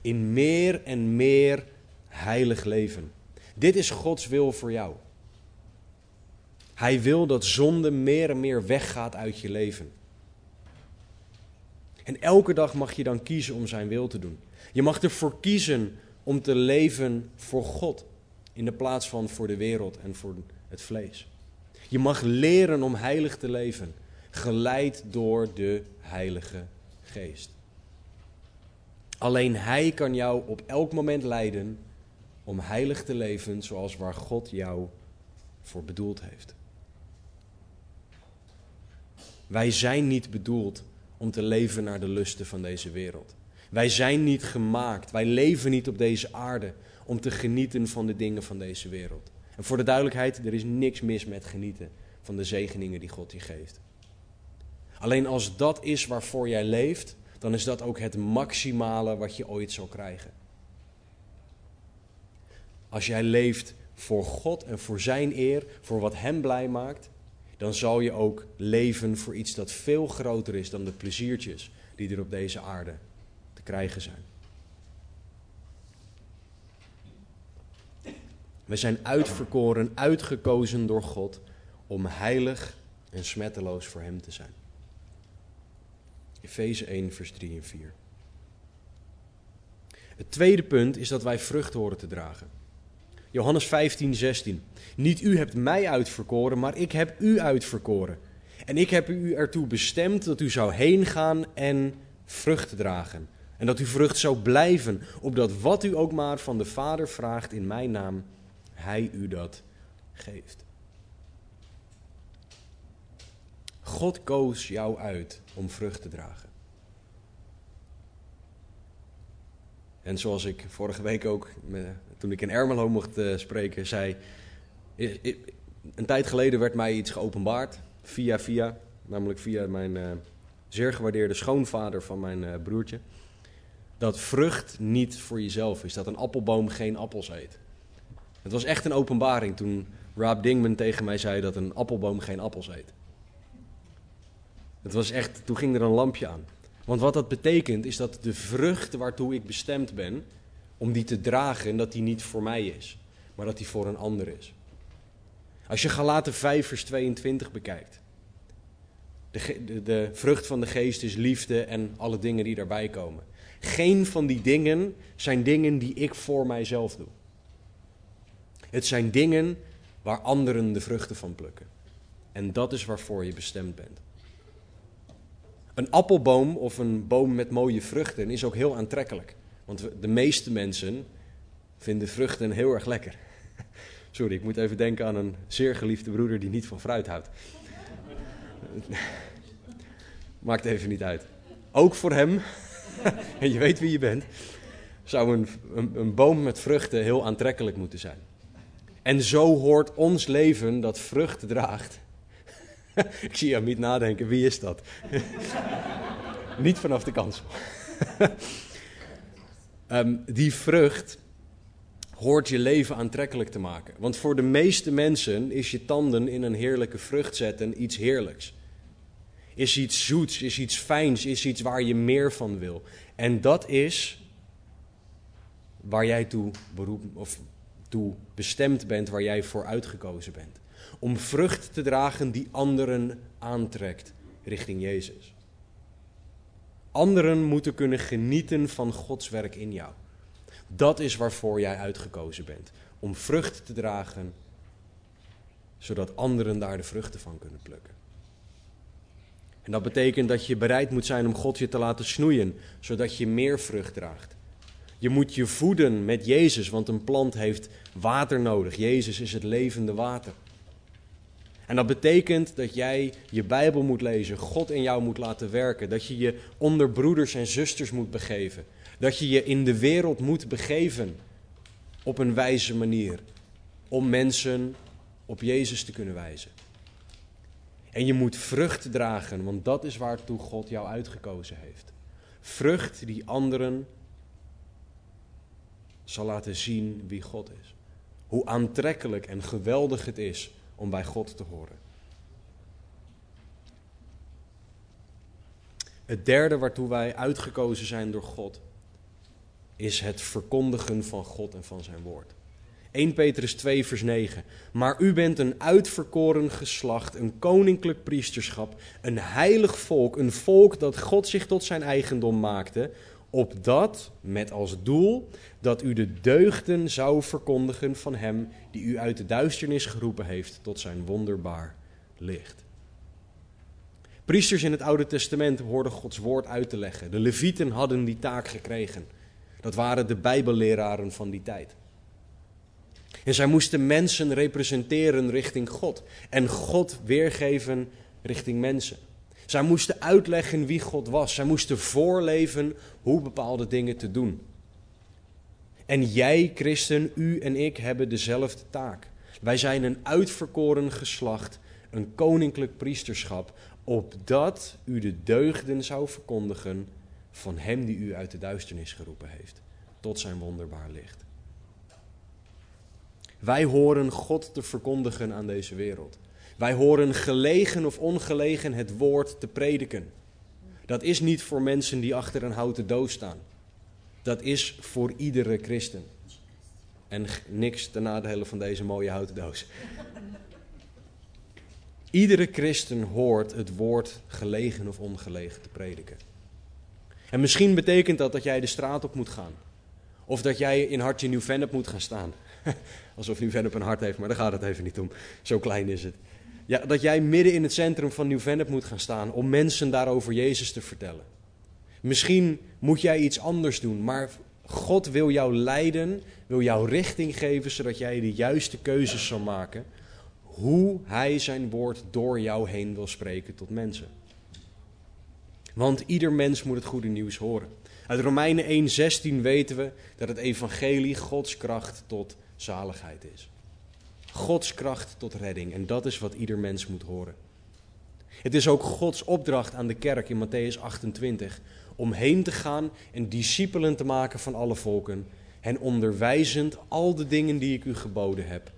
In meer en meer heilig leven. Dit is Gods wil voor jou. Hij wil dat zonde meer en meer weggaat uit je leven. En elke dag mag je dan kiezen om zijn wil te doen. Je mag ervoor kiezen om te leven voor God in de plaats van voor de wereld en voor het vlees. Je mag leren om heilig te leven, geleid door de Heilige Geest. Alleen Hij kan jou op elk moment leiden om heilig te leven zoals waar God jou voor bedoeld heeft. Wij zijn niet bedoeld om te leven naar de lusten van deze wereld. Wij zijn niet gemaakt, wij leven niet op deze aarde om te genieten van de dingen van deze wereld. En voor de duidelijkheid, er is niks mis met genieten van de zegeningen die God je geeft. Alleen als dat is waarvoor jij leeft, dan is dat ook het maximale wat je ooit zal krijgen. Als jij leeft voor God en voor Zijn eer, voor wat Hem blij maakt, dan zal je ook leven voor iets dat veel groter is dan de pleziertjes die er op deze aarde te krijgen zijn. We zijn uitverkoren, uitgekozen door God om heilig en smetteloos voor Hem te zijn. Efeze 1, vers 3 en 4. Het tweede punt is dat wij vrucht horen te dragen. Johannes 15, 16. Niet u hebt mij uitverkoren, maar ik heb u uitverkoren. En ik heb u ertoe bestemd dat u zou heen gaan en vrucht dragen. En dat uw vrucht zou blijven, opdat wat u ook maar van de Vader vraagt in mijn naam, hij u dat geeft. God koos jou uit om vrucht te dragen. En zoals ik vorige week ook, toen ik in Ermelo mocht uh, spreken, zei. Een tijd geleden werd mij iets geopenbaard, via via, namelijk via mijn uh, zeer gewaardeerde schoonvader van mijn uh, broertje. Dat vrucht niet voor jezelf is, dat een appelboom geen appels eet. Het was echt een openbaring toen Rob Dingman tegen mij zei dat een appelboom geen appels eet. Het was echt, toen ging er een lampje aan. Want wat dat betekent is dat de vrucht waartoe ik bestemd ben, om die te dragen, dat die niet voor mij is, maar dat die voor een ander is. Als je Galaten 5 vers 22 bekijkt, de, de, de vrucht van de geest is liefde en alle dingen die daarbij komen. Geen van die dingen zijn dingen die ik voor mijzelf doe. Het zijn dingen waar anderen de vruchten van plukken. En dat is waarvoor je bestemd bent. Een appelboom of een boom met mooie vruchten is ook heel aantrekkelijk. Want de meeste mensen vinden vruchten heel erg lekker. Sorry, ik moet even denken aan een zeer geliefde broeder die niet van fruit houdt. Maakt even niet uit. Ook voor hem, en je weet wie je bent, zou een, een, een boom met vruchten heel aantrekkelijk moeten zijn. En zo hoort ons leven dat vrucht draagt. Ik zie niet nadenken, wie is dat? niet vanaf de kansel. um, die vrucht hoort je leven aantrekkelijk te maken. Want voor de meeste mensen is je tanden in een heerlijke vrucht zetten iets heerlijks. Is iets zoets, is iets fijns, is iets waar je meer van wil. En dat is waar jij toe beroep, of toe bestemd bent, waar jij voor uitgekozen bent. Om vrucht te dragen die anderen aantrekt richting Jezus. Anderen moeten kunnen genieten van Gods werk in jou. Dat is waarvoor jij uitgekozen bent. Om vrucht te dragen, zodat anderen daar de vruchten van kunnen plukken. En dat betekent dat je bereid moet zijn om God je te laten snoeien, zodat je meer vrucht draagt. Je moet je voeden met Jezus, want een plant heeft water nodig. Jezus is het levende water. En dat betekent dat jij je Bijbel moet lezen, God in jou moet laten werken, dat je je onder broeders en zusters moet begeven, dat je je in de wereld moet begeven op een wijze manier om mensen op Jezus te kunnen wijzen. En je moet vrucht dragen, want dat is waartoe God jou uitgekozen heeft. Vrucht die anderen zal laten zien wie God is. Hoe aantrekkelijk en geweldig het is om bij God te horen. Het derde waartoe wij uitgekozen zijn door God is het verkondigen van God en van zijn woord. 1 Petrus 2, vers 9. Maar u bent een uitverkoren geslacht, een koninklijk priesterschap, een heilig volk, een volk dat God zich tot zijn eigendom maakte, opdat, met als doel, dat u de deugden zou verkondigen van hem die u uit de duisternis geroepen heeft tot zijn wonderbaar licht. Priesters in het Oude Testament hoorden Gods woord uit te leggen. De Levieten hadden die taak gekregen. Dat waren de Bijbelleraren van die tijd. En zij moesten mensen representeren richting God en God weergeven richting mensen. Zij moesten uitleggen wie God was. Zij moesten voorleven hoe bepaalde dingen te doen. En jij, christen, u en ik hebben dezelfde taak. Wij zijn een uitverkoren geslacht, een koninklijk priesterschap, opdat u de deugden zou verkondigen van Hem die u uit de duisternis geroepen heeft, tot zijn wonderbaar licht. Wij horen God te verkondigen aan deze wereld. Wij horen gelegen of ongelegen het woord te prediken. Dat is niet voor mensen die achter een houten doos staan. Dat is voor iedere christen. En niks ten nadele van deze mooie houten doos. Iedere christen hoort het woord gelegen of ongelegen te prediken. En misschien betekent dat dat jij de straat op moet gaan. Of dat jij in Hartje Nieuw-Vennep moet gaan staan. Alsof Nieuw-Vennep een hart heeft, maar daar gaat het even niet om. Zo klein is het. Ja, dat jij midden in het centrum van Nieuw-Vennep moet gaan staan om mensen daarover Jezus te vertellen. Misschien moet jij iets anders doen, maar God wil jou leiden, wil jou richting geven, zodat jij de juiste keuzes zal maken. Hoe Hij zijn woord door jou heen wil spreken tot mensen. Want ieder mens moet het goede nieuws horen. Uit Romeinen 1:16 weten we dat het evangelie Gods kracht tot zaligheid is. Gods kracht tot redding. En dat is wat ieder mens moet horen. Het is ook Gods opdracht aan de kerk in Matthäus 28 om heen te gaan en discipelen te maken van alle volken, hen onderwijzend al de dingen die ik u geboden heb,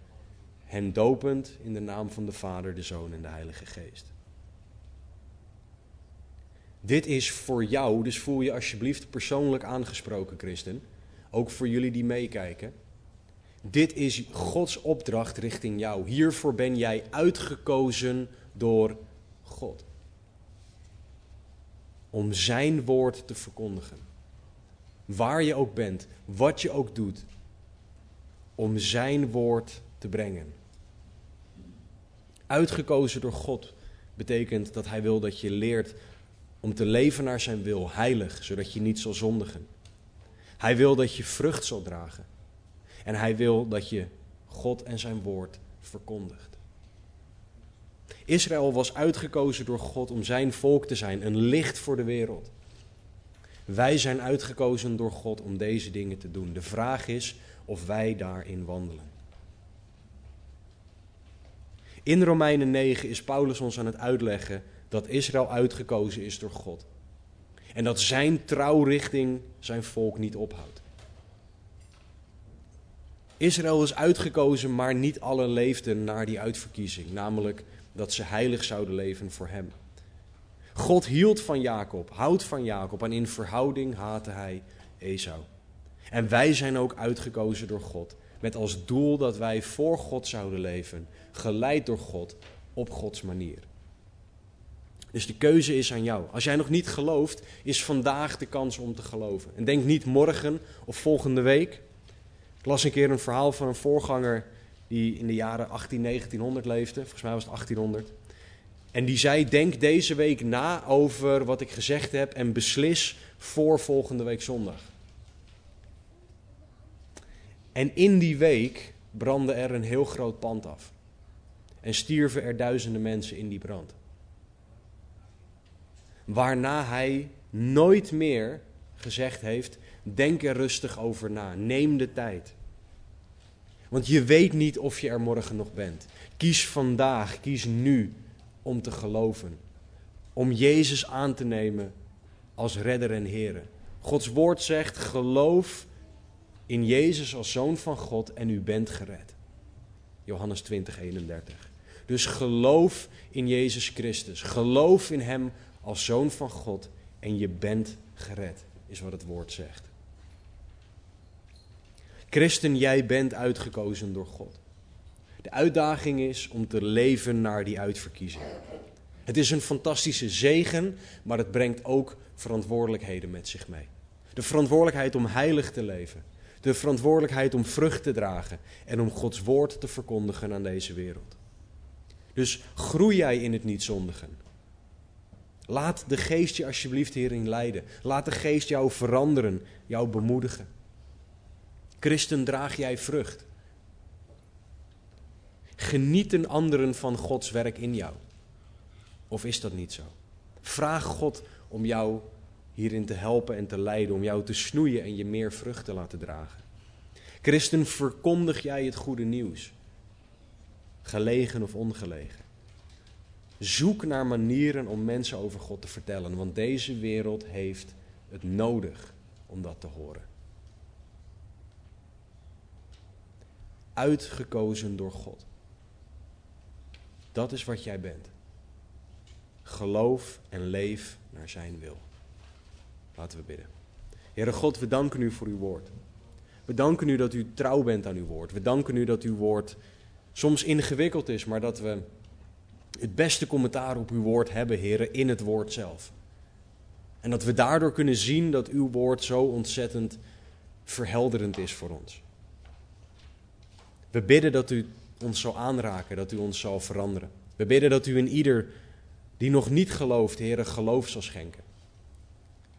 hen dopend in de naam van de Vader, de Zoon en de Heilige Geest. Dit is voor jou, dus voel je alsjeblieft persoonlijk aangesproken, christen. Ook voor jullie die meekijken. Dit is Gods opdracht richting jou. Hiervoor ben jij uitgekozen door God. Om Zijn woord te verkondigen. Waar je ook bent, wat je ook doet. Om Zijn woord te brengen. Uitgekozen door God betekent dat Hij wil dat je leert om te leven naar Zijn wil, heilig, zodat je niet zal zondigen. Hij wil dat je vrucht zal dragen. En hij wil dat je God en zijn woord verkondigt. Israël was uitgekozen door God om zijn volk te zijn, een licht voor de wereld. Wij zijn uitgekozen door God om deze dingen te doen. De vraag is of wij daarin wandelen. In Romeinen 9 is Paulus ons aan het uitleggen dat Israël uitgekozen is door God. En dat zijn trouw richting zijn volk niet ophoudt. Israël is uitgekozen, maar niet allen leefden naar die uitverkiezing, namelijk dat ze heilig zouden leven voor hem. God hield van Jacob, houdt van Jacob en in verhouding haatte hij Esau. En wij zijn ook uitgekozen door God, met als doel dat wij voor God zouden leven, geleid door God op Gods manier. Dus de keuze is aan jou. Als jij nog niet gelooft, is vandaag de kans om te geloven. En denk niet morgen of volgende week. Las een keer een verhaal van een voorganger die in de jaren 18, 1900 leefde. Volgens mij was het 1800. En die zei: Denk deze week na over wat ik gezegd heb en beslis voor volgende week zondag. En in die week brandde er een heel groot pand af. En stierven er duizenden mensen in die brand. Waarna hij nooit meer gezegd heeft: Denk er rustig over na. Neem de tijd. Want je weet niet of je er morgen nog bent. Kies vandaag, kies nu om te geloven. Om Jezus aan te nemen als redder en Heer. Gods woord zegt: geloof in Jezus als zoon van God en u bent gered. Johannes 20, 31. Dus geloof in Jezus Christus. Geloof in Hem als zoon van God en je bent gered, is wat het woord zegt. Christen, jij bent uitgekozen door God. De uitdaging is om te leven naar die uitverkiezing. Het is een fantastische zegen, maar het brengt ook verantwoordelijkheden met zich mee. De verantwoordelijkheid om heilig te leven. De verantwoordelijkheid om vrucht te dragen en om Gods woord te verkondigen aan deze wereld. Dus groei jij in het niet zondigen. Laat de geest je alsjeblieft hierin leiden. Laat de geest jou veranderen, jou bemoedigen. Christen, draag jij vrucht. Genieten anderen van Gods werk in jou? Of is dat niet zo? Vraag God om jou hierin te helpen en te leiden, om jou te snoeien en je meer vrucht te laten dragen. Christen, verkondig jij het goede nieuws, gelegen of ongelegen. Zoek naar manieren om mensen over God te vertellen, want deze wereld heeft het nodig om dat te horen. Uitgekozen door God. Dat is wat jij bent. Geloof en leef naar Zijn wil. Laten we bidden. Heere God, we danken u voor uw woord. We danken u dat u trouw bent aan uw woord. We danken u dat uw woord soms ingewikkeld is, maar dat we het beste commentaar op uw woord hebben, heren, in het woord zelf. En dat we daardoor kunnen zien dat uw woord zo ontzettend verhelderend is voor ons. We bidden dat u ons zal aanraken, dat u ons zal veranderen. We bidden dat u in ieder die nog niet gelooft, heren, geloof zal schenken.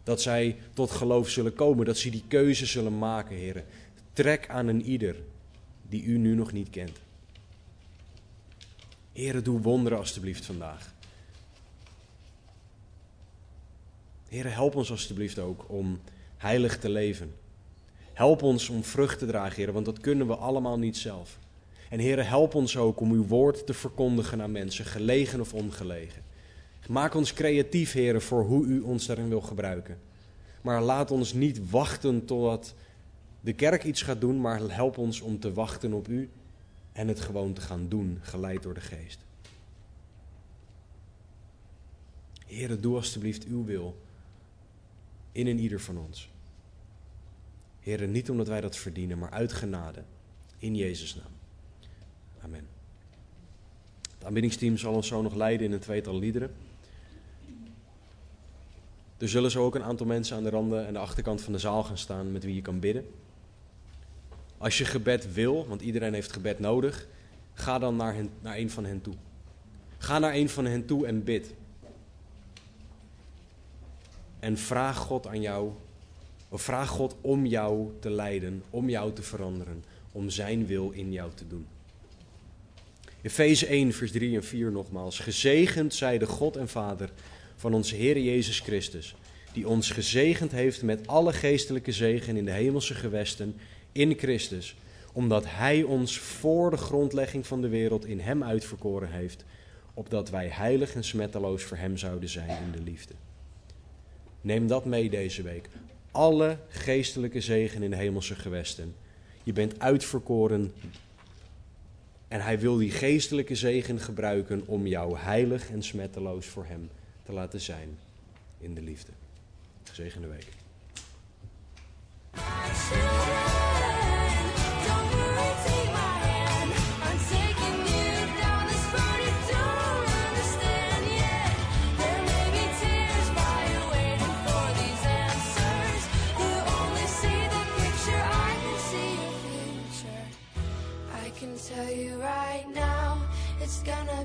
Dat zij tot geloof zullen komen, dat ze die keuze zullen maken, heren. Trek aan een ieder die u nu nog niet kent. Heren, doe wonderen alstublieft vandaag. Heren, help ons alstublieft ook om heilig te leven. Help ons om vrucht te dragen, heren, want dat kunnen we allemaal niet zelf. En heren, help ons ook om uw woord te verkondigen aan mensen, gelegen of ongelegen. Maak ons creatief, heren, voor hoe u ons daarin wil gebruiken. Maar laat ons niet wachten totdat de kerk iets gaat doen, maar help ons om te wachten op u en het gewoon te gaan doen, geleid door de geest. Heren, doe alstublieft uw wil in en ieder van ons. Heren, niet omdat wij dat verdienen, maar uit genade. In Jezus' naam. Amen. Het aanbiddingsteam zal ons zo nog leiden in een tweetal liederen. Er zullen zo ook een aantal mensen aan de randen en de achterkant van de zaal gaan staan met wie je kan bidden. Als je gebed wil, want iedereen heeft gebed nodig, ga dan naar, hen, naar een van hen toe. Ga naar een van hen toe en bid. En vraag God aan jou, of vraag God om jou te leiden, om jou te veranderen, om zijn wil in jou te doen. Efeze 1, vers 3 en 4 nogmaals. Gezegend zij de God en Vader van onze Heer Jezus Christus, die ons gezegend heeft met alle geestelijke zegen in de hemelse gewesten in Christus, omdat Hij ons voor de grondlegging van de wereld in Hem uitverkoren heeft, opdat wij heilig en smetteloos voor Hem zouden zijn in de liefde. Neem dat mee deze week. Alle geestelijke zegen in de hemelse gewesten. Je bent uitverkoren en Hij wil die geestelijke zegen gebruiken om jou heilig en smetteloos voor Hem te laten zijn in de liefde. Gezegende week.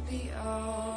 be all.